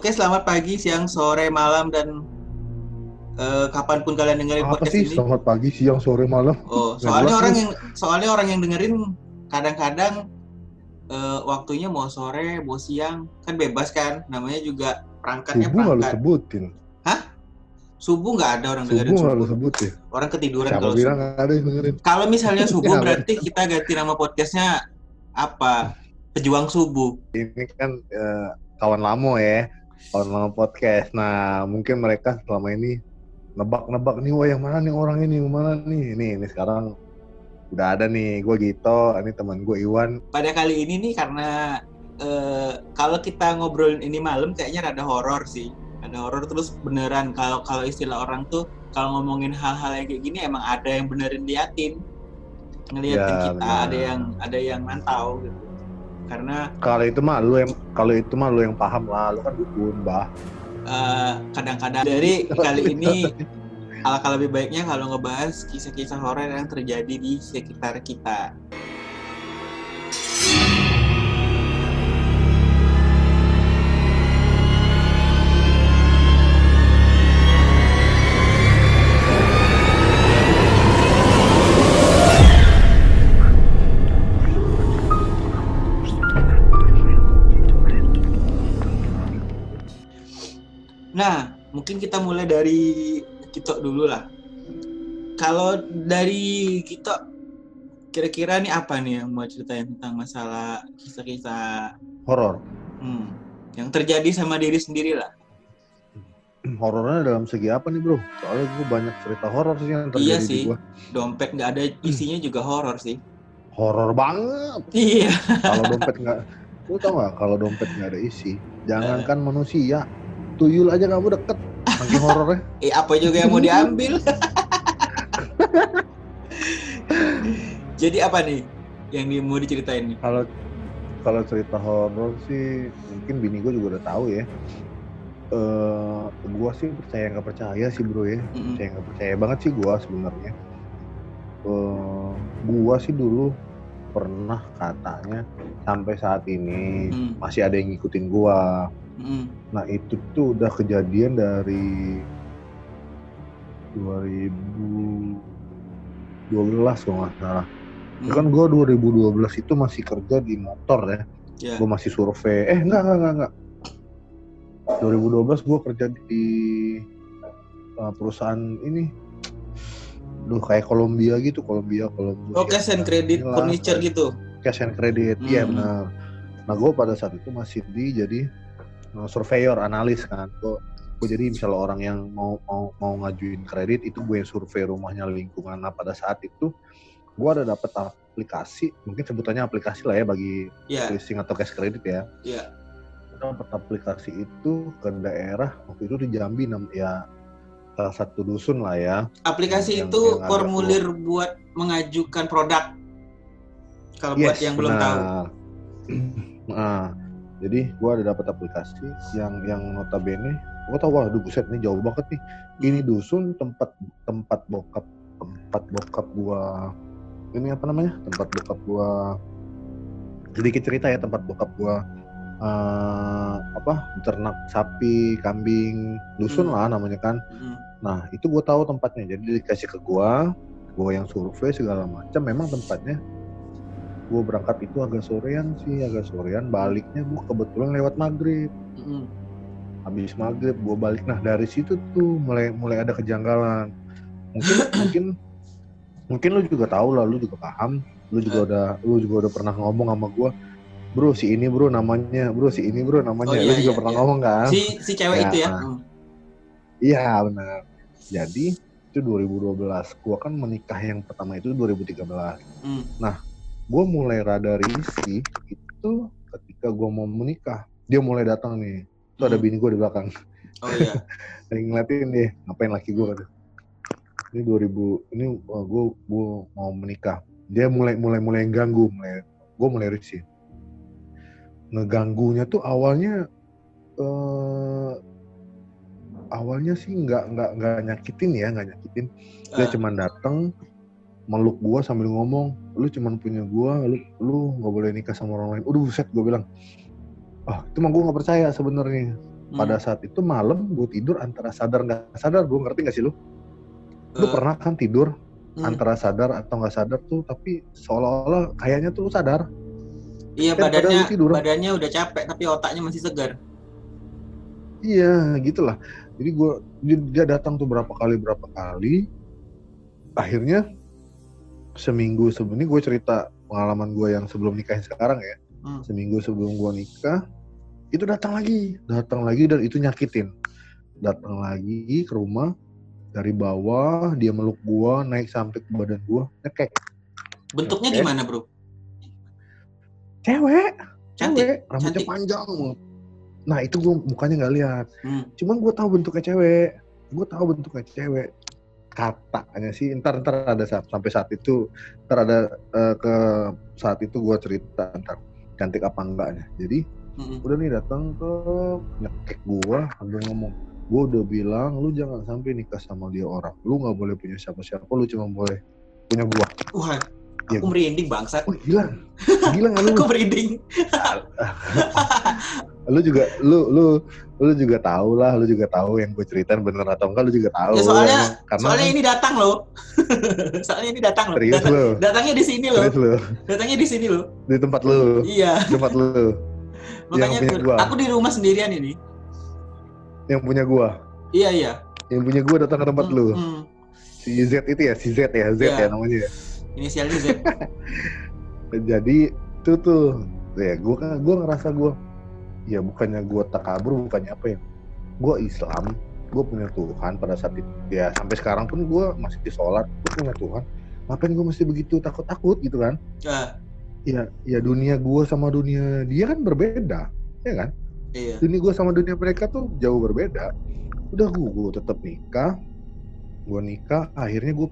Oke, selamat pagi, siang, sore, malam, dan uh, kapan pun kalian dengerin Apa podcast sih ini. selamat pagi, siang, sore, malam? Oh, soalnya orang yang soalnya orang yang dengerin kadang-kadang eh, waktunya mau sore, mau siang, kan bebas kan? Namanya juga perangkatnya Subuh perangkat. sebutin. Subuh nggak ada orang dengerin Subuh nggak lu subuh. sebutin. Orang ketiduran Siapa kalau bilang subuh. ada yang dengerin? Kalau misalnya subuh Nggak, berarti kita ganti nama podcastnya apa? Pejuang subuh. Ini kan eh, kawan lamo ya, lamo podcast. Nah, mungkin mereka selama ini nebak-nebak nih, wah yang mana nih orang ini, yang mana nih? Nih, ini sekarang udah ada nih, gue Gito, ini teman gue Iwan. Pada kali ini nih karena eh, kalau kita ngobrolin ini malam kayaknya rada horor sih. Ada horor terus beneran kalau kalau istilah orang tuh kalau ngomongin hal-hal yang kayak gini emang ada yang benerin liatin. Ngeliatin Ya, kita, benar. ada yang ada yang mantau gitu. Karena Kalau itu mah lu yang kalau itu mah lu yang paham lah, lu kan dukun, bah. eh, kadang-kadang dari kali ini alangkah lebih baiknya kalau ngebahas kisah-kisah horor yang terjadi di sekitar kita. Mungkin kita mulai dari Kito dulu lah. Kalau dari Kito, kira-kira nih apa nih yang mau ceritain tentang masalah kisah-kisah Horor. hmm, yang terjadi sama diri sendiri lah? Horornya dalam segi apa nih, Bro? Soalnya gue banyak cerita horor sih yang terjadi Iya di sih. gua. Dompet nggak ada isinya juga horor sih. Horor banget. Iya. kalau dompet nggak lu tau nggak kalau dompet nggak ada isi jangankan Eh. manusia tuyul aja kamu deket saking horornya Eh apa juga yang mau diambil? Jadi apa nih yang mau diceritain nih? kalau kalau cerita horor sih mungkin bini gue juga udah tahu ya eh gua sih percaya nggak percaya sih bro ya Mm-mm. percaya nggak percaya banget sih gua sebenarnya eh gua sih dulu pernah katanya sampai saat ini Hmm. masih ada yang ngikutin gua Mm-mm. Nah itu tuh udah kejadian dari 2012 kalau nggak salah. Ya kan gue 2012 itu masih kerja di motor ya. Ya. Gue masih survei. Eh enggak enggak enggak. enggak. 2012 gue kerja di uh, perusahaan ini. Duh kayak Columbia gitu, Columbia, Columbia. Oh, cash and credit furniture gitu. Cash and credit, iya Hmm. benar. Nah gue pada saat itu masih di jadi surveyor, analis kan. Gue gue jadi misalnya orang yang mau mau mau ngajuin kredit itu gue yang survei rumahnya lingkungan. Nah pada saat itu gue ada dapet aplikasi, mungkin sebutannya aplikasi lah ya bagi Ya, leasing atau cash credit ya. Iya. Dapat aplikasi itu ke daerah waktu itu di Jambi ya salah satu dusun lah ya. aplikasi Yang- itu yang formulir buat mengajukan produk. Kalau buat yang belum tahu. Nah, jadi gua ada dapat aplikasi yang yang notabene gua tahu wah aduh buset ini jauh banget nih. Ini dusun tempat tempat bokap tempat bokap gua ini apa namanya? Tempat bokap gua sedikit cerita ya tempat bokap gua eh, apa ternak sapi, kambing, dusun Hmm. lah namanya kan. Mm. Nah, itu gue tahu tempatnya. Jadi dikasih ke gua, gua yang survei segala macam. Memang tempatnya gue berangkat itu agak sorean sih, agak sorean. Baliknya gue kebetulan lewat maghrib. Mm-mm. Habis maghrib gue balik. Nah dari situ tuh mulai mulai ada kejanggalan. Mungkin mungkin mungkin lu juga tahu lah, lu juga paham. Lu juga udah lu juga udah pernah ngomong sama gua bro si ini bro namanya bro si ini bro namanya Oh, lu iya, juga iya, pernah iya. ngomong kan Si si cewek Ya, itu ya. nah. Mm. Iya benar. Jadi itu 2012. Gua kan menikah yang pertama itu 2013. Mm. Gua mulai rada risih itu ketika gua mau menikah. Dia mulai datang nih. Itu ada Hmm. bini gua di belakang. Oh iya. Lagi ngeliatin deh, ngapain laki gua kata. Ini 2000 ini uh, gua gua mau menikah. Dia mulai mulai mulai ganggu, mulai gua mulai risih. Ngeganggunya tuh awalnya eh awalnya sih nggak nggak nggak nyakitin ya nggak nyakitin dia Ah. cuman datang meluk gua sambil ngomong lu cuman punya gua lu lu nggak boleh nikah sama orang lain. Udah buset gua bilang. Ah itu mah gua nggak percaya sebenarnya. Pada saat itu malam gue tidur antara sadar nggak sadar gue ngerti gak sih lu? Lu Eh, pernah kan tidur hmm. antara sadar atau nggak sadar tuh tapi seolah-olah kayaknya tuh lu sadar. Iya padahal badannya tidur. badannya udah capek tapi otaknya masih segar. iya gitulah. Jadi gue dia, dia datang tuh berapa kali berapa kali. Akhirnya seminggu sebelum ini gue cerita pengalaman gue yang sebelum nikah yang sekarang ya Hmm. seminggu sebelum gue nikah itu datang lagi datang lagi dan itu nyakitin datang lagi ke rumah dari bawah dia meluk gua naik sampai ke badan gua nekek Bentuknya Oke. gimana, Bro? cewek Cantik. cewek rambutnya cantik. panjang nah itu gua mukanya nggak lihat Hmm. cuman gua tahu bentuknya cewek gua tahu bentuknya cewek katanya sih ntar ntar ada saat, sampai saat itu ntar ada eh, ke saat itu gua cerita ntar cantik apa enggaknya. Jadi Mm-mm. udah nih datang ke nyekek gua sambil ngomong gua udah bilang lu jangan sampai nikah sama dia orang. Lu nggak boleh punya siapa-siapa lu cuma boleh punya gua Iya. aku merinding bangsat. oh gila gila nggak lu Aku merinding. lu juga lu lu lu juga tahu lah lu juga tahu yang gue ceritain bener atau enggak lu juga tahu Ya, soalnya- emang. karena Soalnya ini datang loh. soalnya ini datang loh. serius Datang- lu datangnya di sini loh. serius lu Datangnya di sini loh. di tempat lu Iya. di tempat lu Makanya punya aku, gua. aku di rumah sendirian ini. yang punya gua Iya, iya. yang punya gua datang ke tempat Hmm, lu hmm. si Z itu ya si Z ya Z Iya. ya namanya ya Inisialnya Z. jadi itu tuh ya gue kan gue ngerasa gue ya bukannya gue takabur bukannya apa ya gue Islam gue punya Tuhan pada saat itu. Ya sampai sekarang pun gue masih di sholat gue punya Tuhan. Ngapain gue mesti begitu takut takut gitu kan? Ah, ya ya dunia gue sama dunia dia kan berbeda ya kan? Iya. dunia gue sama dunia mereka tuh jauh berbeda. Udah gue gue tetap nikah gue nikah akhirnya gue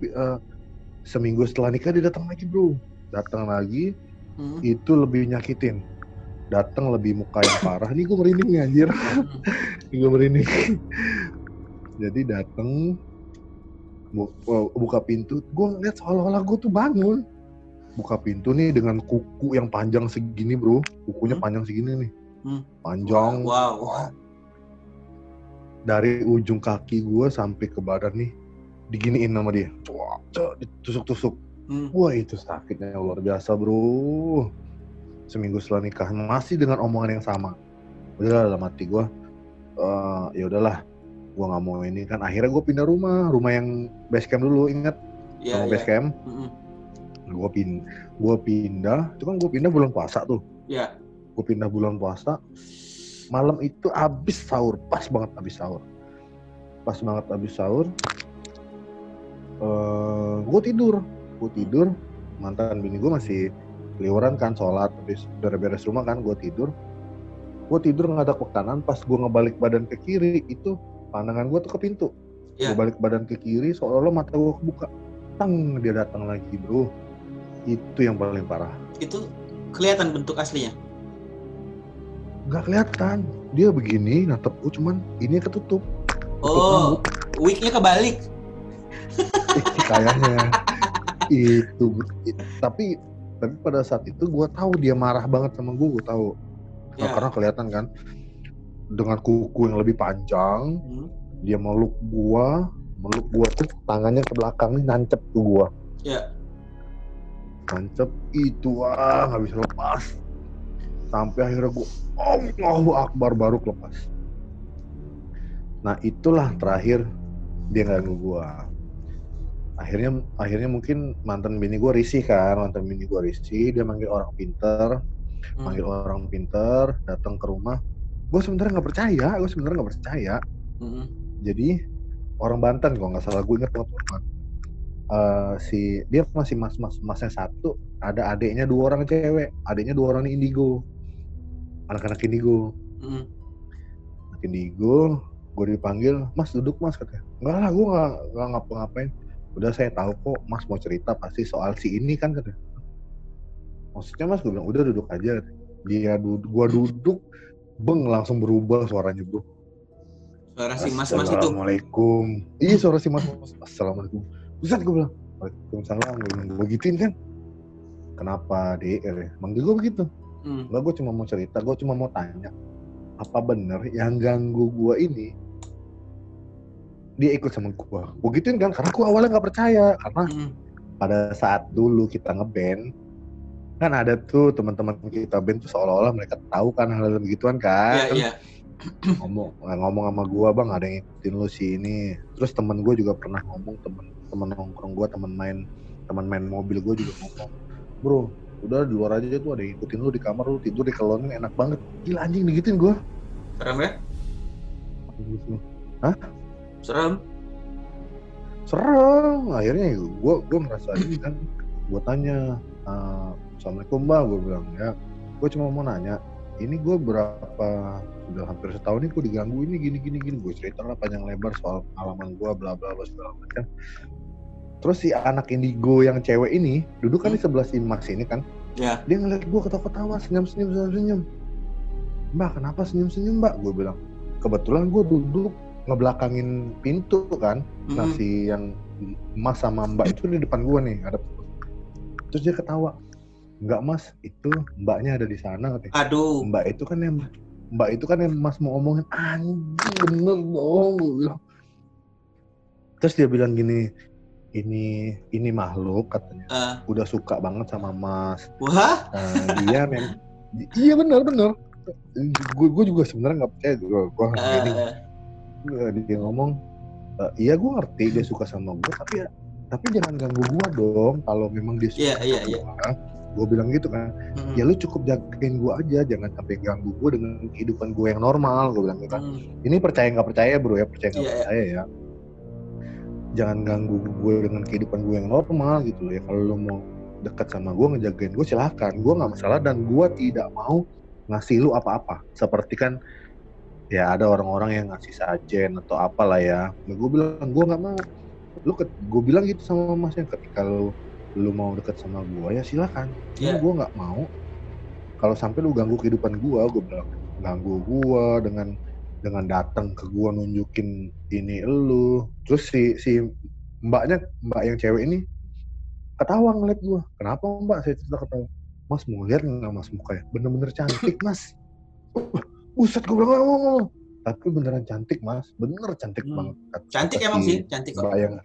seminggu setelah nikah dia datang lagi bro datang lagi Hmm. itu lebih nyakitin datang lebih muka yang parah ini gue merinding nih anjir Hmm. gue merinding jadi datang bu- bu- buka pintu gue ngeliat seolah-olah gue tuh bangun buka pintu nih dengan kuku yang panjang segini bro kukunya Hmm. panjang segini nih Hmm. panjang Wow. dari ujung kaki gue sampai ke badan nih diginiin sama dia. Cek, ditusuk-tusuk. Hmm. wah itu sakitnya luar biasa bro. Seminggu setelah nikah masih dengan omongan yang sama. Udah dalam hati gue eh ya udahlah. Gue nggak mau ini. Kan akhirnya gue pindah rumah. Rumah yang base camp dulu ingat? Iya, rumah iya. base camp. Hmm. gue pin gue pindah. Itu kan gue pindah bulan puasa tuh. Iya. gue pindah bulan puasa. Malam itu abis sahur. Pas banget abis sahur. Pas banget abis sahur eh gue tidur. Gue tidur mantan bini gue masih liuran kan sholat habis beres-beres rumah kan gue tidur. Gue tidur ngadap ke kanan pas gue ngebalik badan ke kiri itu pandangan gue tuh ke pintu. Iya. gue balik badan ke kiri seolah-olah mata gue kebuka. Tang dia datang lagi bro. Itu yang paling parah. Itu kelihatan bentuk aslinya. nggak kelihatan. Dia begini natep gue cuman ini ketutup. Oh, wignya kebalik. Kayaknya itu it- tapi tapi pada saat itu gue tahu dia marah banget sama gue gue tahu Nah, Ya. karena kelihatan kan dengan kuku yang lebih panjang Hmm. dia meluk gua meluk gua tuh tangannya ke belakang nih nancep ke gua Ya. nancep itu ah nggak bisa lepas sampai akhirnya gua Allahu Akbar baru lepas nah itulah terakhir dia ganggu gua akhirnya akhirnya mungkin mantan bini gua risih kan mantan bini gua risih dia manggil orang pinter Hmm. manggil orang pinter datang ke rumah gue sebenarnya nggak percaya gue sebenarnya nggak percaya Hmm. jadi orang Banten kalau nggak salah gue inget banget. Eh, si dia masih mas mas masnya satu ada adiknya dua orang cewek adiknya dua orang ini indigo anak-anak indigo Hmm. anak indigo gue dipanggil mas duduk mas katanya enggak lah gue nggak nggak ngapa-ngapain udah saya tahu kok mas mau cerita pasti soal si ini kan katanya maksudnya mas gue bilang udah duduk aja dia duduk gue duduk beng langsung berubah suaranya bro Suara si mas-mas itu. Assalamualaikum. Iya suara si mas. Assalamualaikum. Ustaz gue bilang. Waalaikumsalam. Gue gue gituin kan. Kenapa dek? Manggil gue begitu. Hmm. Gue cuma mau cerita. Gue cuma mau tanya. apa bener yang ganggu gua ini dia ikut sama gua. Gua gituin kan karena gua awalnya nggak percaya. Karena Mm. pada saat dulu kita ngeband kan ada tuh teman-teman kita band tuh seolah-olah mereka tahu kan hal-hal begituan kan. Iya. ngomong ngomong sama gua bang ada yang ikutin lu si ini. Terus temen gue juga pernah ngomong temen temen nongkrong gua temen main temen main mobil gue juga ngomong bro udah di luar aja tuh ada yang ikutin lu di kamar lu tidur di kelonin enak banget. Gila anjing digituin gua. Serem ya? Serem. serem. Akhirnya gue gue merasa ini kan gue tanya "Eh, assalamualaikum bang gue bilang ya gue cuma mau nanya ini gue berapa sudah hampir setahun ini gue diganggu ini gini gini gini. Gue cerita lah panjang lebar soal pengalaman gue bla bla bla segala macam. Terus si anak indigo yang cewek ini duduk kan di sebelah si Mas ini kan? Ya. dia ngeliat gue ketawa-ketawa senyum-senyum senyum-senyum mbak kenapa senyum-senyum mbak? Gue bilang kebetulan gue duduk ngebelakangin pintu kan? Nah Mm-mm. si yang Mas sama Mbak itu di depan gua nih ada terus dia ketawa. Nggak Mas itu Mbaknya ada di sana katanya. Aduh. Mbak itu kan yang Mbak itu kan yang Mas mau omongin anjing bener dong terus dia bilang gini ini ini makhluk katanya. Eh, udah suka banget sama Mas. Wah. Nah, dia mem iya benar benar gue gue juga sebenarnya nggak percaya gue gue Eh, ini eh, Nggak, dia ngomong "E, iya gue ngerti dia suka sama gue tapi ya tapi jangan ganggu gue dong kalau memang dia suka Iya, sama iya, iya. gua." gue bilang gitu kan mm, ya lu cukup jagain gue aja jangan sampai ganggu gue dengan kehidupan gue yang normal gue bilang gitu kan mm. ini percaya nggak percaya bro ya percaya nggak Iya, iya. percaya ya jangan ganggu gue dengan kehidupan gue yang normal gitu loh ya kalau lu mau dekat sama gue ngejagain gue silahkan gue nggak masalah dan gue tidak mau ngasih lu apa-apa seperti kan ya ada orang-orang yang ngasih sajen atau apalah ya. Nah, gue bilang gue nggak mau. Lu gue bilang gitu sama masnya ketika lu lu mau dekat sama gue ya silakan. Cuma gue nggak mau. Kalau sampai lu ganggu kehidupan gue gue bilang ganggu gue dengan dengan datang ke gue nunjukin ini lu. Terus si si mbaknya mbak yang cewek ini ketawa ngeliat gue kenapa mbak? Saya cerita ketawa. Mas mau lihat nggak mas mukanya bener-bener cantik mas buset gue bilang "Oh, oh, oh." tapi beneran cantik mas bener cantik Hmm. banget Cantik emang si sih, cantik kok. yang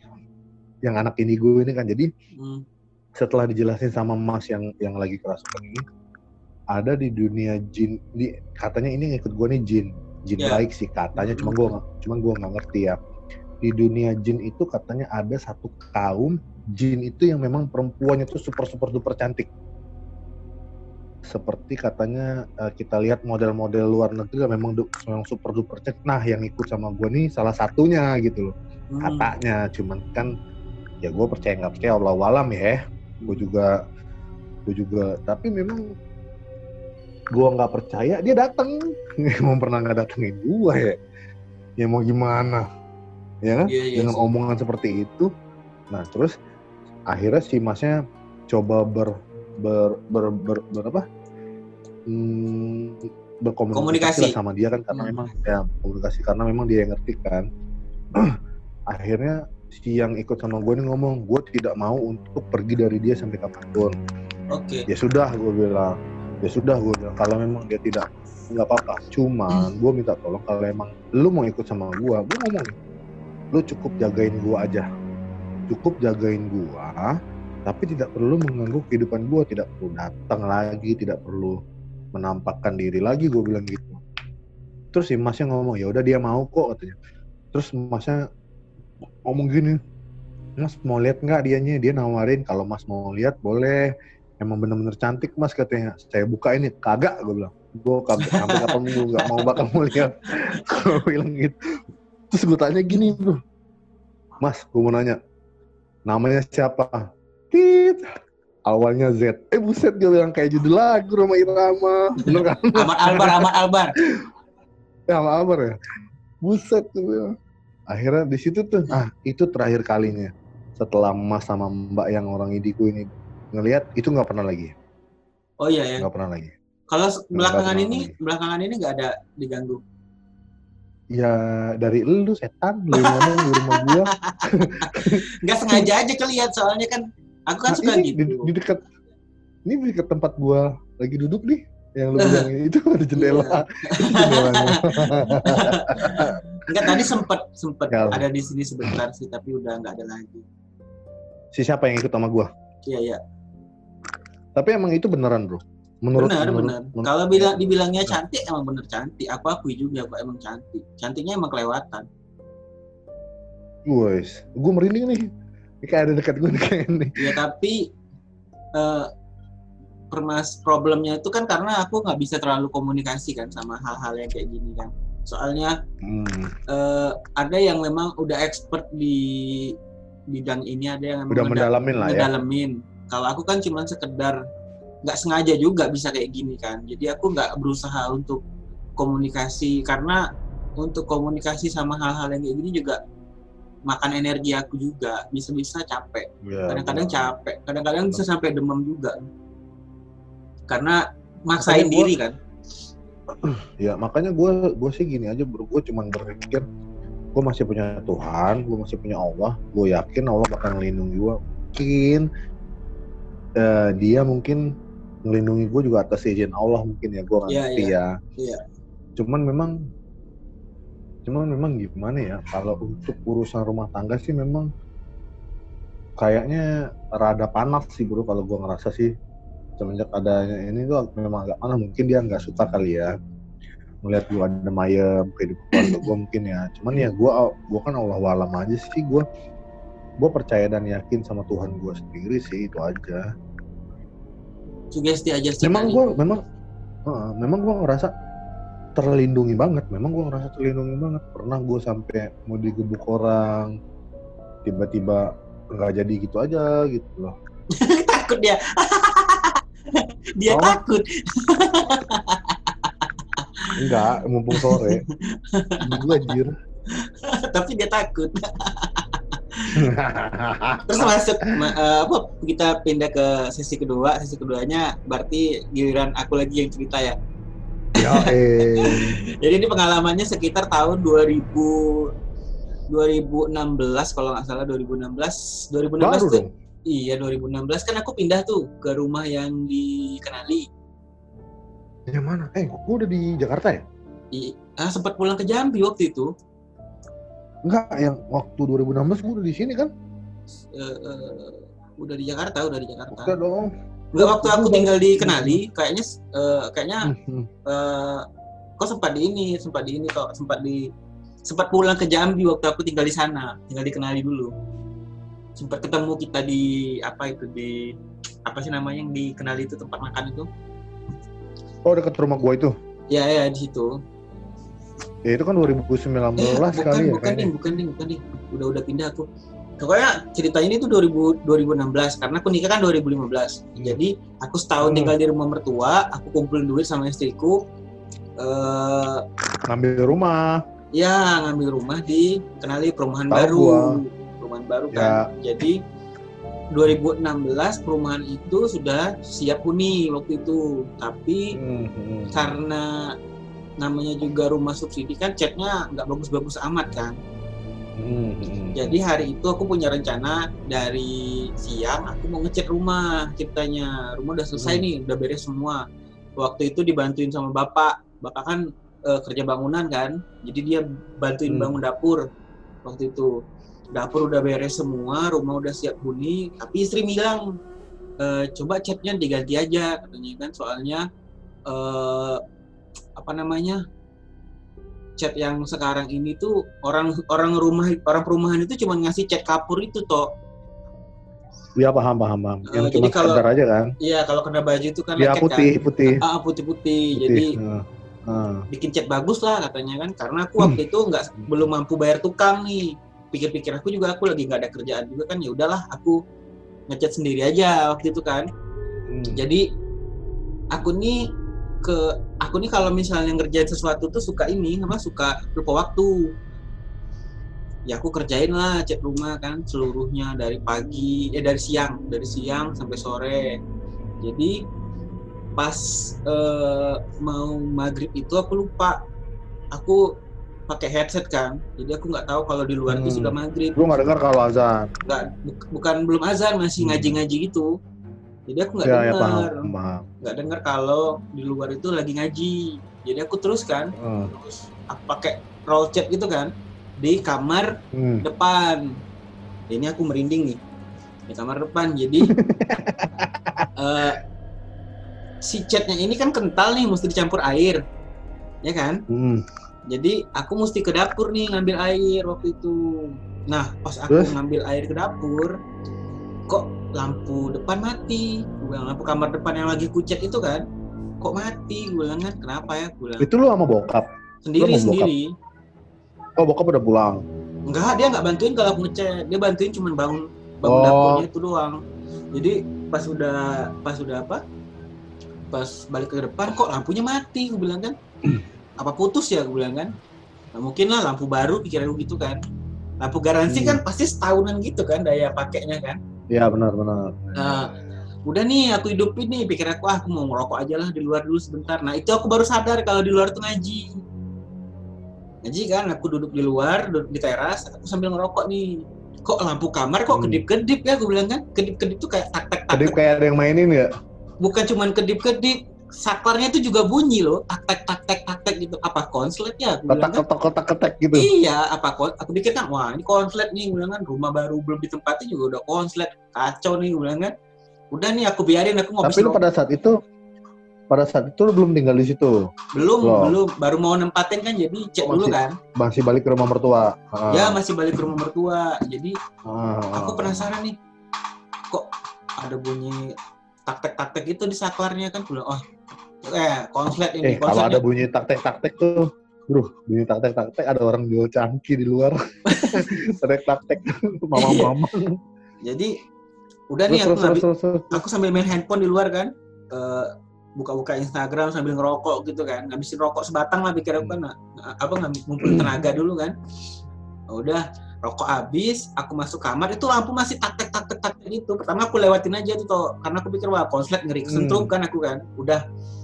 yang anak ini gue ini kan jadi Mm. setelah dijelasin sama Mas yang yang lagi kerasukan ini ada di dunia jin di katanya ini yang ikut gue nih jin jin Ya. baik sih katanya cuma gue nggak cuma gue nggak ngerti ya di dunia jin itu katanya ada satu kaum jin itu yang memang perempuannya itu super super duper cantik seperti katanya eh, kita lihat model-model luar negeri yang memang memang super duper cantik nah yang ikut sama gue nih salah satunya gitu loh Mm. katanya. Cuman kan ya gue percaya nggak percaya Allah alam ya. Gue juga gue juga tapi memang gue nggak percaya dia datang mau pernah nggak datengin gue ya? Ya mau gimana? Ya kan? Iya, iya dengan sih. omongan seperti itu. Nah terus akhirnya si masnya coba ber ber ber, ber, ber- apa? Hmm, berkomunikasi Komunikasi. lah sama dia kan karena Hmm. memang ya komunikasi karena memang dia yang ngerti kan. Akhirnya si yang ikut sama gue nih ngomong gue tidak mau untuk pergi dari dia sampai kapan pun. Oke. ya sudah gue bilang. Ya sudah gue bilang. Kalau memang dia tidak nggak apa-apa. Cuman gue minta tolong kalau emang lu mau ikut sama gue gue ngomong lu cukup jagain gue aja. Cukup jagain gue tapi tidak perlu mengganggu kehidupan gue tidak perlu datang lagi tidak perlu menampakkan diri lagi gue bilang gitu. Terus si masnya ngomong ya udah dia mau kok katanya. Terus masnya ngomong gini mas mau lihat nggak dianya? Dia nawarin kalau mas mau lihat boleh. Emang bener-bener cantik mas katanya. Saya buka ini. Kagak gue bilang. Gue kagak sampai kapan gue nggak mau bakal mau lihat. Gue bilang gitu. Terus gue tanya gini bro. Mas gue mau nanya namanya siapa tit. Awalnya Z. Eh buset gue bilang kayak judul lagu Roma Irama. Bener kan? Ahmad Albar, Ahmad Albar. ya apa kabar ya? Buset gue bilang akhirnya di situ tuh. Ah itu terakhir kalinya. Setelah Mas sama Mbak yang orang indigo ini ngelihat itu nggak pernah lagi. Oh iya ya. nggak pernah lagi. Kalau belakangan ini, lagi. belakangan ini nggak ada diganggu. ya dari lu setan lu ngomong di rumah gua. Nggak sengaja aja kelihat soalnya kan aku kan Nah, suka ini di, gitu. di dekat ini di dekat tempat gua lagi duduk nih yang lu bilang itu ada jendela. itu jendelanya. Enggak tadi sempet sempet Ya. ada di sini sebentar sih tapi udah nggak ada lagi. si siapa yang ikut sama gua? Iya iya Tapi emang itu beneran, Bro. Menurut benar menurut- benar. menurut- Kalau bilang dibilangnya cantik emang bener cantik. Aku akui juga kok emang cantik. Cantiknya emang kelewatan. Guys, gue merinding nih. Ini kayak ada dekat gue nih kayak ini. Ya tapi eh permas problemnya itu kan karena aku nggak bisa terlalu komunikasi kan sama hal-hal yang kayak gini kan. Soalnya Hmm. eh, ada yang memang udah expert di bidang ini, ada yang memang Udah mendalamin lah ya. ngedalamin. Kalau aku kan cuma sekedar nggak sengaja juga bisa kayak gini kan. Jadi aku nggak berusaha untuk komunikasi karena untuk komunikasi sama hal-hal yang kayak gini juga makan energi aku juga. Bisa-bisa capek. Ya, Kadang-kadang bener. capek. Kadang-kadang bisa sampai demam juga. Karena maksain Makanya gua- diri kan. Ya makanya gue gue sih gini aja bro. Gue cuman berpikir gue masih punya Tuhan, gue masih punya Allah. Gue yakin Allah bakal melindungi gue. Mungkin eh, dia mungkin melindungi gue juga atas izin Allah mungkin ya gue nggak Iya, ngerti iya. ya. Iya. Cuman memang cuman memang gimana ya kalau untuk urusan rumah tangga sih memang kayaknya rada panas sih bro kalau gue ngerasa sih. Semenjak adanya ini tuh memang agak panas mungkin dia nggak suka kali ya melihat gue ada mayem kehidupan keluarga gue mungkin ya. Cuman ya gue gue kan Allah walam aja sih gue gue percaya dan yakin sama Tuhan gue sendiri sih itu aja. Sugesti aja sih. memang gue memang Heeh, memang gue ngerasa terlindungi banget memang gue ngerasa terlindungi banget pernah gue sampai mau digebuk orang tiba-tiba nggak jadi gitu aja gitu loh takut dia. dia Oh. takut. enggak mumpung sore gue anjir Tapi dia takut. Terus masuk ma- apa kita pindah ke sesi kedua. Sesi keduanya berarti giliran aku lagi yang cerita ya. Eh Jadi ini pengalamannya sekitar tahun 2000 2016 kalau nggak salah 2016 2016 baru tuh dong? Iya 2016 kan aku pindah tuh ke rumah yang dikenali yang mana? Eh gue udah di Jakarta ya? I, ah, sempat pulang ke Jambi waktu itu. Enggak yang waktu 2016 gue udah di sini kan? Eh, eh, udah di Jakarta udah di Jakarta. Udah dong Enggak waktu aku tinggal di Kenali kayaknya eh, kayaknya eh, kok sempat di ini sempat di ini kok sempat di sempat pulang ke Jambi waktu aku tinggal di sana tinggal di Kenali dulu. Sempat ketemu kita di apa itu di apa sih namanya yang di Kenali itu tempat makan itu? Oh dekat rumah gue itu? Ya ya di situ. Ya itu kan 2019 eh, bukan kali ya bukan ding bukan ding bukan ding udah udah pindah aku pokoknya ceritanya ini tuh 2000, 2016 karena aku nikah kan 2015 Hmm. jadi aku setahun Hmm. tinggal di rumah mertua aku kumpulin duit sama istriku eh ngambil rumah ya ngambil rumah di kenali perumahan Tahu baru gua. perumahan baru Ya. kan jadi 2016 perumahan itu sudah siap huni waktu itu tapi hmm. karena namanya juga rumah subsidi kan catnya nggak bagus-bagus amat kan Hmm, jadi hari itu aku punya rencana dari siang aku mau ngecat rumah ceritanya. Rumah udah selesai Hmm. nih udah beres semua. Waktu itu dibantuin sama bapak. Bapak kan eh, kerja bangunan kan jadi dia bantuin Hmm. bangun dapur waktu itu. Dapur udah beres semua rumah udah siap huni tapi istri bilang "Eh, coba catnya diganti aja katanya kan. Soalnya eh, apa namanya cat yang sekarang ini tuh orang orang rumah orang perumahan itu cuma ngasih cat kapur itu toh. Ya paham paham paham. Yang Eh, jadi cuma kalau- aja kan? iya kalau kena baju itu kan ya lecet putih putih. Kan ah putih putih. Putih jadi Nah, nah. bikin cat bagus lah katanya kan. Karena aku Hmm. waktu itu nggak belum mampu bayar tukang nih. Pikir-pikir aku juga aku lagi nggak ada kerjaan juga kan. Ya udahlah aku ngecat sendiri aja waktu itu kan. Hmm. jadi aku nih ke aku nih kalau misalnya ngerjain sesuatu tuh suka ini apa suka lupa waktu. Ya aku kerjain lah cat rumah kan seluruhnya dari pagi eh dari siang dari siang sampai sore. Jadi pas eh, mau maghrib itu aku lupa. Aku pakai headset kan jadi aku nggak tahu kalau di luar itu Hmm. sudah maghrib. Lu nggak dengar kalau azan? Nggak buk- bukan belum azan masih Hmm. ngaji-ngaji gitu jadi aku nggak Ya, ya dengar paham. nggak dengar kalau di luar itu lagi ngaji jadi aku terus kan Eh, terus aku pakai roll chat gitu kan di kamar hmm. depan ini aku merinding nih di kamar depan jadi eh, si chatnya ini kan kental nih mesti dicampur air ya kan Hmm. jadi aku mesti ke dapur nih ngambil air waktu itu nah pas aku Terus? ngambil air ke dapur kok lampu depan mati gue bilang lampu kamar depan yang lagi kucek itu kan? Kok mati? Gue bilang kan kenapa ya? Gue bilang Itu lu sama bokap. sendiri bokap? sendiri. Oh, bokap udah pulang. enggak dia nggak bantuin kalau aku ngecek. Dia bantuin cuma bangun bangun Oh. dapurnya itu doang. Jadi pas udah pas udah apa? Pas balik ke depan kok lampunya mati? Gue bilang kan? Apa putus ya? Gue bilang kan? Nah, mungkin lah lampu baru pikiran gue gitu kan. Lampu garansi Hmm. kan pasti setahunan gitu kan daya pakainya kan Iya, benar, benar. nah udah nih aku hidupin nih pikir aku ah aku mau ngerokok aja lah di luar dulu sebentar nah itu aku baru sadar kalau di luar tuh ngaji ngaji kan aku duduk di luar duduk di teras aku sambil ngerokok nih kok lampu kamar kok Hmm. kedip-kedip ya aku bilang kan kedip-kedip tuh kayak tak tak tak Tadi kayak ada yang mainin ya? bukan cuman kedip-kedip saklarnya itu juga bunyi loh tak tak tak tak tak tak gitu apa konslet ya aku Kotak kotak kotak ketek gitu. Iya, apa kon? Aku pikir kan, wah ini konslet nih, bilang kan rumah baru belum ditempati juga udah konslet, kacau nih, bilang kan. Udah nih aku biarin aku ngopi Tapi lu pada saat itu pada saat itu lu belum tinggal di situ. belum Loh. belum baru mau nempatin kan jadi cek Oh, dulu masih- kan. Masih balik ke rumah mertua. Ah. Ya masih balik ke rumah mertua. Jadi Ah, aku penasaran nih, kok ada bunyi taktek taktek itu di saklarnya kan? Bilang, oh eh konslet ini Eh, kalau ada bunyi taktek taktek tuh, bro, bunyi taktek taktek ada orang jual cangki di luar. taktek taktek, mama mama. Jadi udah Terus nih aku terus ngambil, terus terus. aku sambil main handphone di luar kan. Eh, buka-buka Instagram sambil ngerokok gitu kan. Ngabisin rokok sebatang lah pikir aku kan. Nah, apa ngambil ngumpulin tenaga dulu kan. Udah rokok habis aku masuk kamar itu lampu masih tak tak tak tak tak gitu. Pertama aku lewatin aja tuh toh karena aku pikir wah konslet ngeri kesentrung kan aku kan. Udah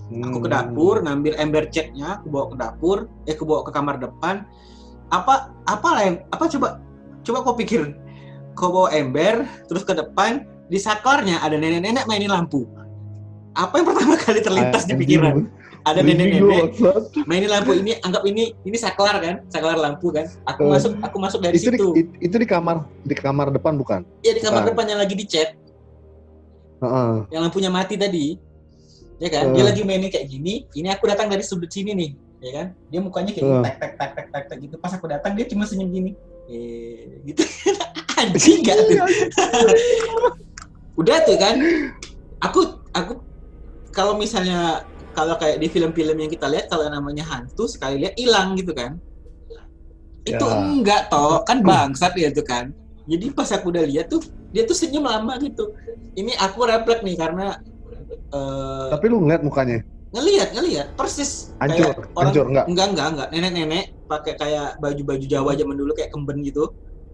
aku ke Hmm. dapur ngambil ember catnya aku bawa ke dapur eh aku bawa ke kamar depan. Apa apa lah yang apa coba coba kau pikir. Kau bawa ember terus ke depan di saklarnya ada nenek-nenek mainin lampu. Apa yang pertama kali terlintas di Anjing, pikiran ada nenek-nenek mainin lampu ini anggap ini ini saklar kan saklar lampu kan. Aku Eh, masuk aku masuk dari Itu di, situ. it- itu di kamar di kamar depan bukan? ya di kamar bukan. depan yang lagi dicat Heeh. yang lampunya mati tadi. Ya kan? Eh. dia lagi mainin kayak gini ini aku datang dari sudut sini nih ya kan? Dia mukanya kayak Eh. tek tek tek tek tek tek gitu. Pas aku datang dia cuma senyum gini. Eh gitu. Anjing gak tuh? udah tuh kan? Aku aku kalau misalnya kalau kayak di film-film yang kita lihat kalau namanya hantu sekali lihat hilang gitu kan. Itu Ya. enggak toh kan bangsat ya tuh kan. Jadi pas aku udah lihat tuh dia tuh senyum lama gitu. Ini aku refleks nih karena eh, Tapi lu ngeliat mukanya, ngelihat ngelihat persis. Hancur, kayak orang hancur enggak? enggak enggak enggak. Nenek-nenek pakai kayak baju-baju Jawa zaman dulu kayak kemben gitu.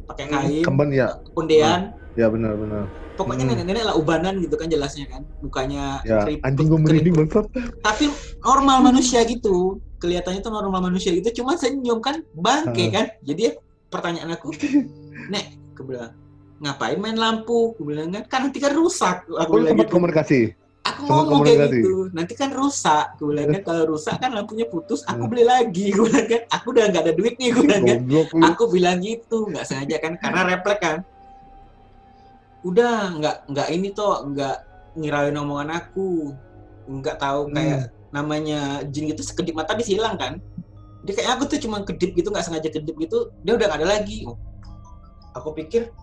Pakai kain Kemben ya, undean ya benar-benar. pokoknya Hmm. nenek-nenek lah ubanan gitu kan jelasnya kan mukanya Ya, keriput- anjing gua merinding bangsat. tapi normal manusia gitu kelihatannya tuh normal manusia gitu cuma senyum kan bangke Hmm. kan jadi pertanyaan aku nek aku bilang ngapain main lampu aku bilang kan kan nanti kan rusak aku Oh, bilang gitu komunikasi. aku Sempat ngomong kayak gitu nanti kan rusak aku bilang kan kalau rusak kan lampunya putus aku Hmm. beli lagi aku bilang kan aku udah nggak ada duit nih aku bilang kan aku bilang gitu nggak sengaja kan karena refleks kan udah nggak nggak ini toh nggak ngirain omongan aku. Nggak tahu kayak namanya jin gitu sekedip mata bisa hilang kan. Dia kayak aku tuh cuma kedip gitu nggak sengaja kedip gitu dia udah nggak ada lagi. Oh, aku pikir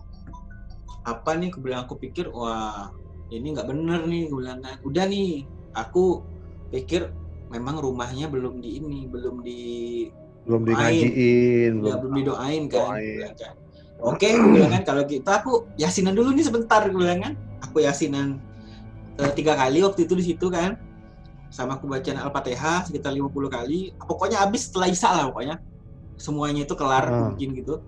apa nih? Aku bilang aku pikir wah ini nggak bener nih. Aku bilang kan udah nih aku pikir memang rumahnya belum di ini belum di belum Main. dingajiin, ya belum didoain kan, Doain. Kan. Oke, gue bilang kan kalau gitu aku yasinan dulu nih sebentar, gue bilang kan. Aku yasinan eh, tiga kali waktu itu di situ kan. Sama aku bacaan Al-Fatihah sekitar 50 kali. Pokoknya habis setelah Isya lah pokoknya. Semuanya itu kelar Hmm. mungkin gitu.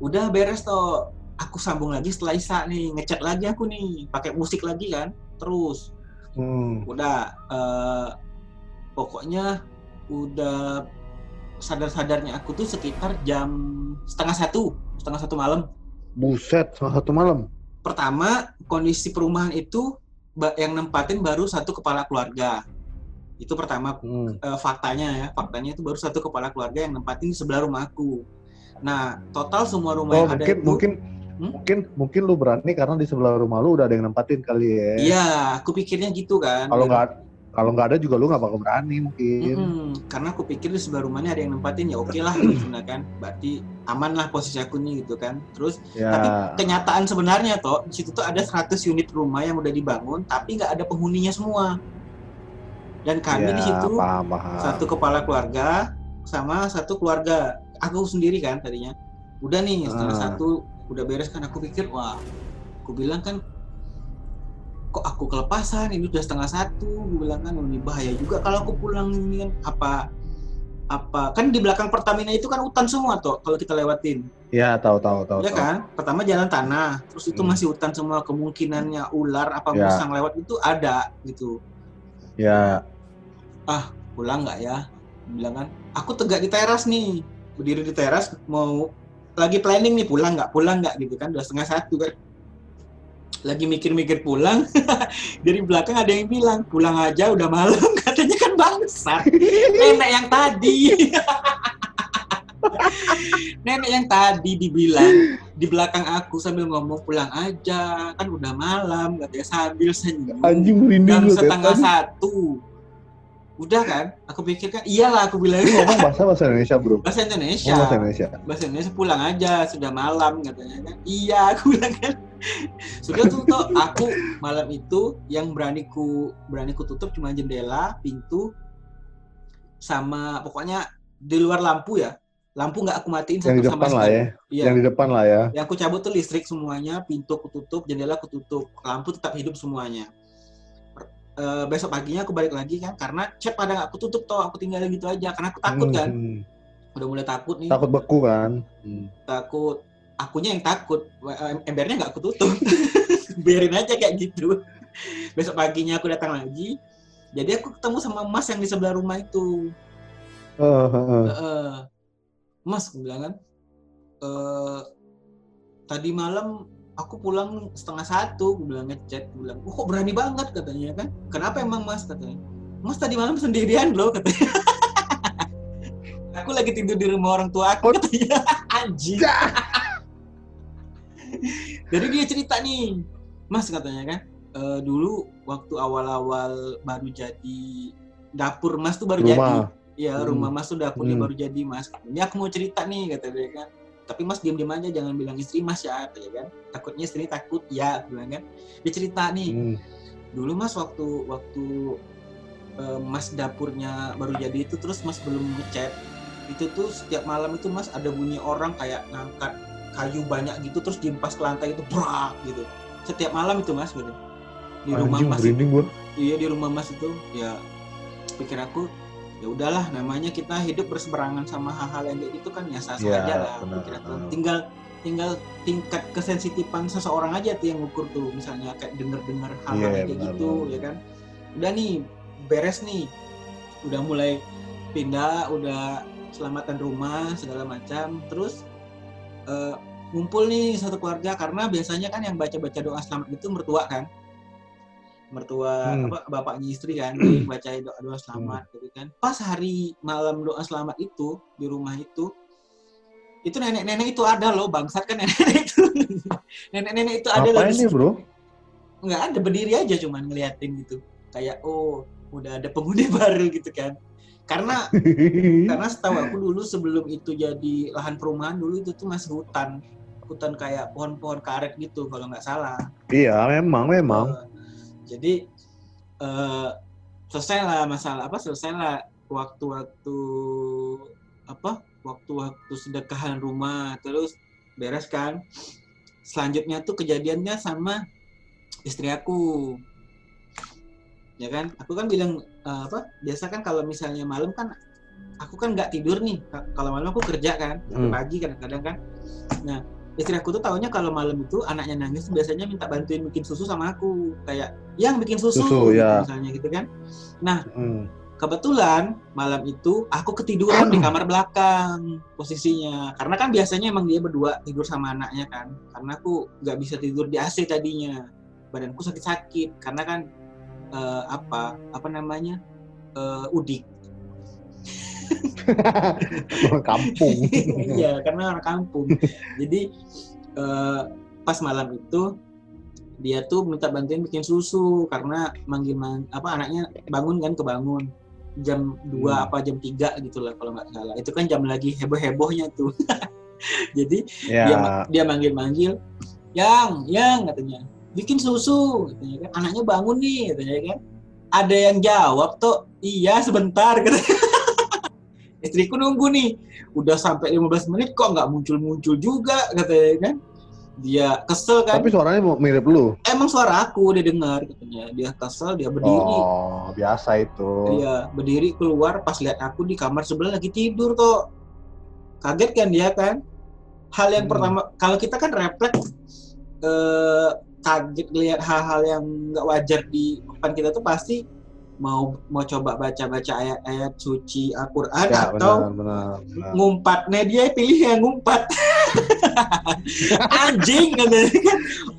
Udah beres toh. Aku sambung lagi setelah Isya nih, ngechat lagi aku nih, pakai musik lagi kan. Terus Hmm. udah eh, pokoknya udah sadar-sadarnya aku tuh sekitar jam setengah satu setengah satu malam Buset, salah satu malam. pertama kondisi perumahan itu yang nempatin baru satu kepala keluarga. Itu pertama Hmm. eh, faktanya ya, faktanya itu baru satu kepala keluarga yang nempatin di sebelah rumahku. Nah, total semua rumah Oh yang ada mungkin itu mungkin Hmm? mungkin mungkin lu berani karena di sebelah rumah lu udah ada yang nempatin kali ya. Iya, aku pikirnya gitu kan. Kalau nggak kalau nggak ada juga lu nggak bakal berani mungkin. Mm-mm, karena aku pikir di sebelah rumahnya ada yang nempatin ya oke lah gitu kan. Berarti aman lah posisi aku nih gitu kan. Terus Ya. tapi kenyataan sebenarnya toh di situ tuh ada 100 unit rumah yang udah dibangun tapi nggak ada penghuninya semua. Dan kami ya, di situ paham, paham. satu kepala keluarga sama satu keluarga. Aku sendiri kan tadinya. Udah nih setengah Ah. satu udah beres kan aku pikir wah aku bilang kan kok aku kelepasan ini udah setengah satu gue bilang kan "Oh, ini bahaya juga kalau aku pulang ini kan apa apa kan di belakang Pertamina itu kan hutan semua tuh kalau kita lewatin Ya tahu tahu tahu. ya tahu. kan pertama jalan tanah terus itu Hmm. masih hutan semua kemungkinannya ular apa Ya. musang lewat itu ada gitu Ya. pulang nggak ya bilang kan aku tegak di teras nih berdiri di teras mau lagi planning nih pulang nggak pulang nggak gitu kan udah setengah satu kan lagi mikir-mikir pulang dari belakang ada yang bilang pulang aja udah malam. Katanya kan bangsat. Nenek yang tadi. Nenek yang tadi dibilang di belakang aku sambil ngomong pulang aja kan udah malam katanya sambil senyum. Anjing merinding jam setengah satu udah kan aku pikir kan iyalah aku bilang Lu ngomong bahasa bahasa Indonesia bro. bahasa Indonesia Ngomong bahasa Indonesia. bahasa Indonesia pulang aja sudah malam katanya kan iya aku bilang kan sudah tuh toh aku malam itu yang berani ku berani ku tutup cuma jendela pintu sama pokoknya di luar lampu ya lampu nggak aku matiin Yang di satu sama depan lah ya. iya Yang di depan lah ya. yang aku cabut tuh listrik semuanya, pintu aku tutup, jendela aku tutup, lampu tetap hidup semuanya. Eh, besok paginya aku balik lagi kan, karena chat pada nggak aku tutup toh, aku tinggalin gitu aja, karena aku takut Hmm, kan, hmm. udah mulai takut nih, Takut beku kan. Hmm. takut, akunya yang takut, Em- embernya nggak aku tutup, biarin aja kayak gitu. Besok paginya aku datang lagi, jadi aku ketemu sama Mas yang di sebelah rumah itu. Eh, eh, eh. Heeh. Mas, gue bilang kan, eh tadi malam aku pulang setengah satu, gue bilang ngechat, gue bilang, oh, kok berani banget katanya kan, kenapa emang mas katanya, mas tadi malam sendirian loh katanya, aku lagi tidur di rumah orang tua aku katanya, anjing, jadi dia cerita nih, mas katanya kan, "Eh, dulu waktu awal-awal baru jadi dapur mas tuh baru jadi, Rumah. Iya, Hmm. rumah Mas tuh dapurnya Hmm. baru jadi, Mas. Ini aku mau cerita nih, kata dia kan. Tapi Mas diam-diam aja, jangan bilang istri Mas ya, katanya kan. Takutnya istri takut, ya, bilang kan. Dia cerita nih, Hmm. dulu Mas waktu waktu eh, Mas dapurnya baru jadi itu, terus Mas belum ngecat. Itu tuh setiap malam itu Mas ada bunyi orang kayak ngangkat kayu banyak gitu, terus diempas ke lantai itu, brak gitu. Setiap malam itu Mas, gitu. Di rumah Anjing Mas merinding gua. iya di rumah mas itu ya pikir aku ya udahlah namanya kita hidup berseberangan sama hal-hal yang kayak gitu kan ya sah-sah Iya, aja lah. Benar, benar. tinggal tinggal tingkat kesensitifan seseorang aja tuh yang ngukur tuh misalnya kayak denger-dengar hal-hal Iya, kayak benar, gitu benar. ya kan? Udah nih beres nih. Udah mulai pindah udah selamatan rumah segala macam. Terus eh, ngumpul nih satu keluarga karena biasanya kan yang baca-baca doa selamat itu mertua kan mertua Hmm. apa bapaknya istri kan baca doa doa selamat gitu kan pas hari malam doa selamat itu di rumah itu itu nenek-nenek itu ada loh bangsat kan nenek-nenek itu nenek-nenek itu ada loh situ. bro? nggak ada berdiri aja cuman ngeliatin gitu kayak oh udah ada penghuni baru gitu kan karena karena setahu aku dulu sebelum itu jadi lahan perumahan dulu itu tuh masih hutan hutan kayak pohon-pohon karet gitu kalau nggak salah iya memang memang. Eh, jadi eh selesai lah masalah apa selesai lah waktu-waktu apa waktu-waktu sedekahan rumah terus beres kan. Selanjutnya tuh kejadiannya sama istri aku. Ya kan? Aku kan bilang eh, apa biasa kan kalau misalnya malam kan aku kan nggak tidur nih. Ka- kalau malam aku kerja kan sampai Hmm. pagi kadang-kadang kan. Nah istri aku tuh taunya kalau malam itu anaknya nangis biasanya minta bantuin bikin susu sama aku. Kayak yang bikin susu, Susu, gitu ya. misalnya gitu kan. Hmm. kebetulan malam itu aku ketiduran di kamar belakang posisinya. Karena kan biasanya emang dia berdua tidur sama anaknya kan. Karena aku nggak bisa tidur di AC tadinya. Badanku sakit-sakit. Karena kan eh, apa apa namanya eh, udik Orang kampung. iya karena orang kampung. Jadi eh, pas malam itu dia tuh minta bantuin bikin susu karena manggil mang apa anaknya bangun kan kebangun. Jam 2 Hmm. apa jam 3 gitu lah kalau nggak salah. Itu kan jam lagi heboh hebohnya tuh. Jadi ya. dia dia manggil manggil yang yang katanya. Bikin susu katanya kan. Anaknya bangun nih katanya kan. Ada yang jawab tuh iya sebentar katanya istriku nunggu nih udah sampai 15 menit kok nggak muncul muncul juga katanya kan dia kesel kan Tapi suaranya mirip lu. emang suara aku dia dengar katanya dia kesel dia berdiri Oh, biasa itu. Iya, berdiri keluar pas lihat aku di kamar sebelah lagi tidur tuh. Kaget kan dia kan? Hal yang Hmm. pertama kalau kita kan refleks eh kaget lihat hal-hal yang nggak wajar di depan kita tuh pasti mau mau coba baca-baca ayat-ayat suci Al-Qur'an Ya, atau benar, benar, benar. ngumpat. Nah, dia pilih yang ngumpat. anjing kan.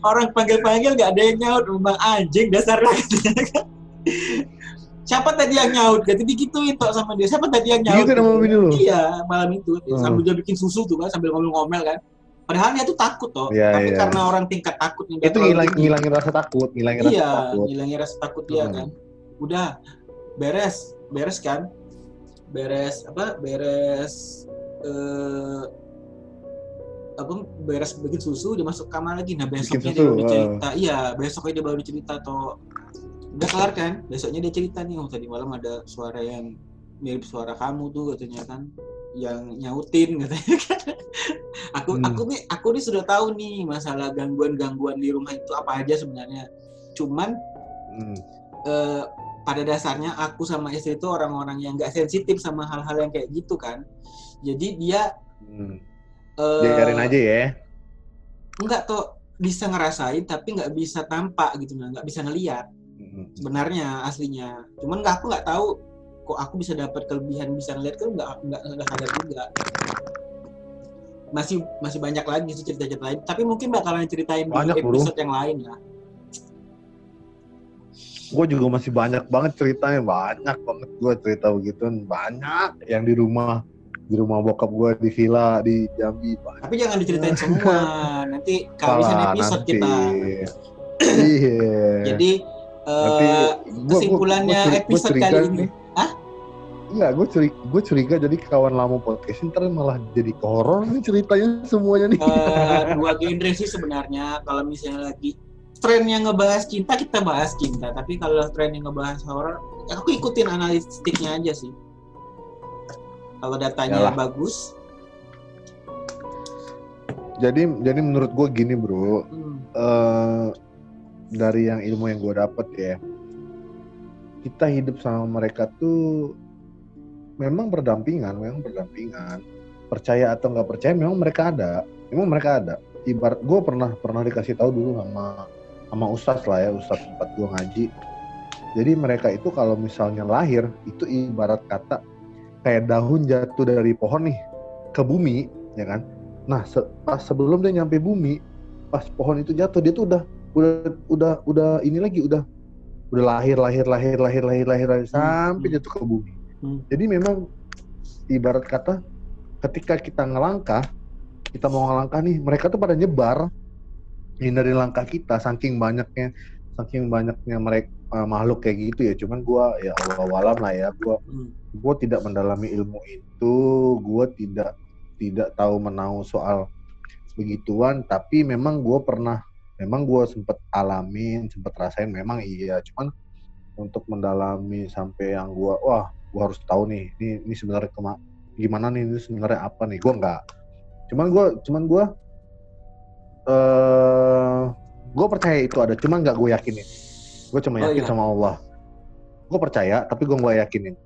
Orang panggil-panggil nggak ada yang nyaut, memang anjing kan. Siapa tadi yang nyaut? Jadi digituin tuh sama dia. Siapa tadi yang nyaut? Gitu nama. Iya, malam itu Hmm. sambil dia bikin susu tuh kan, sambil ngomel-ngomel kan. Padahal dia tuh takut toh. Iya, Tapi iya. karena orang tingkat dia Itu terlalu ngilang, tinggi. ngilangin rasa takut, ngilangin rasa Iya, takut. ngilangin rasa takut dia Hmm. kan. Udah beres, beres kan? Beres apa? Beres eh apa beres bikin susu dia masuk kamar lagi nah besoknya dia baru cerita iya besoknya dia baru cerita atau udah kelar kan besoknya dia cerita nih oh tadi malam ada suara yang mirip suara kamu tuh katanya kan yang nyautin katanya kan aku Hmm. aku nih aku nih sudah tahu nih masalah gangguan-gangguan di rumah itu apa aja sebenarnya cuman Hmm. eh, pada dasarnya aku sama istri itu orang-orang yang nggak sensitif sama hal-hal yang kayak gitu kan jadi dia Hmm. Biarin aja ya. nggak tuh bisa ngerasain tapi nggak bisa tampak gitu nggak bisa ngeliat Hmm. sebenarnya aslinya cuman nggak aku nggak tahu kok aku bisa dapat kelebihan bisa ngeliat kan nggak nggak nggak sadar juga masih masih banyak lagi sih cerita-cerita lain tapi mungkin bakalan ceritain Banyak, di bro. episode yang lain lah Gue juga masih banyak banget ceritanya, banyak banget gue cerita begitu, banyak yang di rumah, di rumah bokap gue di villa di Jambi. Banyak. tapi jangan diceritain semua nanti kehabisan episode nanti. kita Iya. jadi Nanti eh, gua- gua- kesimpulannya gua curi- gua episode curiga kali ini Hah? Enggak, gue curiga, gue curiga jadi kawan lama podcast ntar malah jadi horor nih ceritanya semuanya nih. eh, dua genre sih sebenarnya kalau misalnya lagi tren yang ngebahas cinta kita bahas cinta tapi kalau tren yang ngebahas horor aku ikutin analistiknya aja sih kalau datanya Yalah. bagus Jadi jadi menurut gue gini bro, hmm, eh dari yang ilmu yang gue dapet ya, kita hidup sama mereka tuh memang berdampingan, memang berdampingan. Percaya atau nggak percaya, memang mereka ada, memang mereka ada. Ibarat gue pernah pernah dikasih tahu dulu sama sama ustadz lah ya, ustadz tempat gue ngaji. Jadi mereka itu kalau misalnya lahir itu ibarat kata kayak daun jatuh dari pohon nih ke bumi, ya kan? Nah, se- pas sebelum dia nyampe bumi, pas pohon itu jatuh dia tuh udah udah udah udah ini lagi udah udah lahir lahir lahir lahir lahir lahir, lahir sampai hmm. jatuh ke bumi. Hmm. Jadi memang ibarat kata ketika kita ngelangkah, kita mau ngelangkah nih, mereka tuh pada nyebar hindari langkah kita saking banyaknya saking banyaknya mereka makhluk kayak gitu ya. Cuman gua ya Allah walam lah ya, gua hmm. gue tidak mendalami ilmu itu, gue tidak tidak tahu menau soal begituan, tapi memang gue pernah, memang gue sempet alamin, sempet rasain, memang iya, cuman untuk mendalami sampai yang gue, wah, gue harus tahu nih, ini ini sebenarnya kema gimana nih, ini sebenarnya apa nih, gue nggak, cuman gue, cuman gue, eh, gue percaya itu ada, cuman nggak gue yakinin, gue cuma Oh, yakin iya. sama Allah, gue percaya, tapi gue nggak yakinin.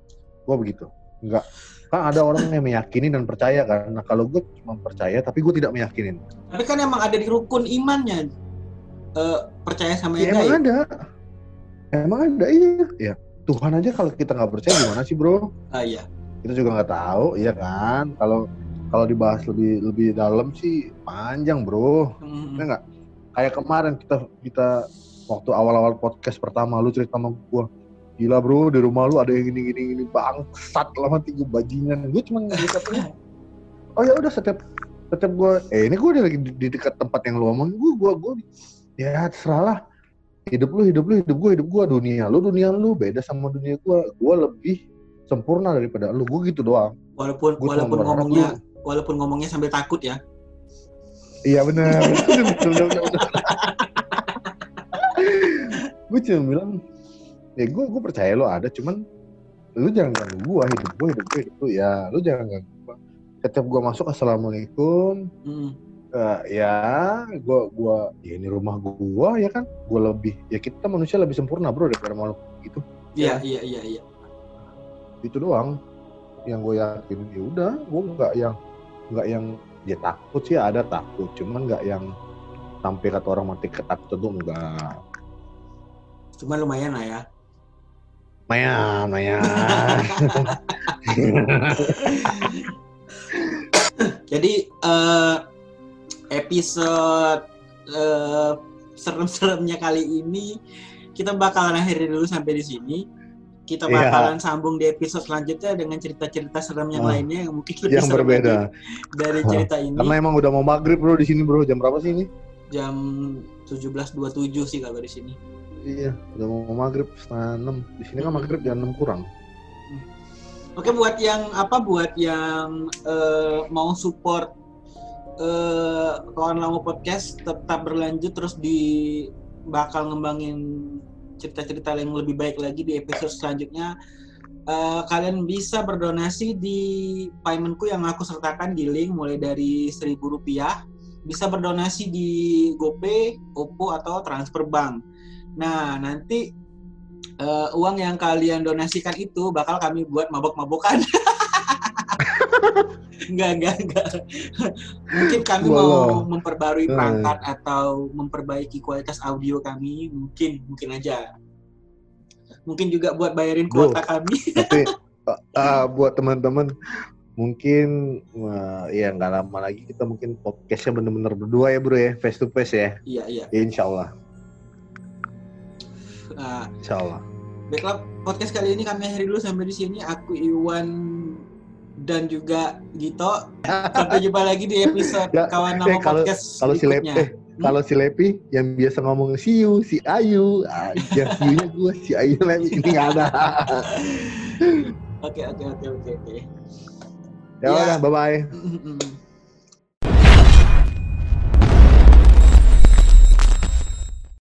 Gue begitu. Nggak. Kan ada orang yang meyakini dan percaya kan. Nah kalau gue cuma percaya tapi gue tidak meyakinin. Tapi kan emang ada di rukun imannya. Eh, percaya sama ya, yang emang gaib. ada. Emang ada iya. Ya Tuhan aja kalau kita nggak percaya gimana sih bro? Ah iya. Kita juga nggak tahu iya kan? Kalau kalau dibahas lebih lebih dalam sih panjang bro. Hmm, ya nggak kayak kemarin kita kita waktu awal-awal podcast pertama lu cerita sama gue gila bro di rumah lu ada yang gini gini gini bangsat lama tiga bajingan. Gue cuma ngeliatnya oh ya udah setiap setiap gue eh ini gue lagi di, di dekat tempat yang lu omong gue gue gue ya terserah lah. Hidup lu hidup lu hidup gue hidup gue dunia lu dunia lu beda sama dunia gue gue lebih sempurna daripada lu. Gue gitu doang. Walaupun Gua walaupun ngomongnya walaupun ngomongnya sambil takut ya Iya benar. gue cuma bilang, ya gue gue percaya lo ada, cuman lu jangan ganggu gue hidup gue hidup gue hidup ya, lu jangan ganggu gue. Setiap gue masuk assalamualaikum, eh, ya gue gua ya ini rumah gue ya kan, gue lebih ya kita manusia lebih sempurna bro daripada makhluk gitu. iya iya iya iya Itu doang yang gue yakin. Ya udah, gue nggak yang nggak yang ya takut sih ada takut, cuman nggak yang sampai kata orang mati ketakutan tuh enggak. cuma lumayan lah ya Maya, Maya. jadi eh, episode eh, serem-seremnya kali ini kita bakalan akhiri dulu sampai di sini kita Iya. bakalan sambung di episode selanjutnya dengan cerita-cerita serem yang Ah. lainnya yang mungkin lebih yang serem berbeda. dari cerita ini Karena emang udah mau maghrib bro di sini bro. Jam berapa sih ini? jam 17.27 sih kalau di sini Iya, udah mau maghrib setengah enam. Di sini kan Hmm. maghrib jam enam kurang. Oke buat yang apa buat yang eh, mau support eh kawan lama podcast tetap berlanjut terus di bakal ngembangin cerita-cerita yang lebih baik lagi di episode selanjutnya. Eh, kalian bisa berdonasi di paymentku yang aku sertakan di link mulai dari seribu rupiah. Bisa berdonasi di GoPay, OPPO atau transfer bank. Nah nanti eh, uang yang kalian donasikan itu bakal kami buat mabok-mabokan. enggak, enggak, enggak. Mungkin kami mau memperbarui Eh. perangkat atau memperbaiki kualitas audio kami, mungkin, mungkin aja. Mungkin juga buat bayarin kuota kami. Tapi uh, uh, buat teman-teman mungkin uh, ya nggak lama lagi kita mungkin podcastnya bener-bener berdua ya bro ya face to face ya. iya, iya. ya insya Allah, Nah, insya Allah. baiklah podcast kali ini kami akhiri dulu sampai di sini. Aku Iwan dan juga Gito. Sampai jumpa lagi di episode Ya, kawan nama eh, kalau- podcast Kalau si Lepi, berikutnya. eh, kalau si Lepi yang biasa ngomong si Yu, si Ayu, aja si nya gue, si Ayu Lepi ini nggak ada. Oke, oke, oke, oke, oke. ya Ya. udah, bye bye. Mm.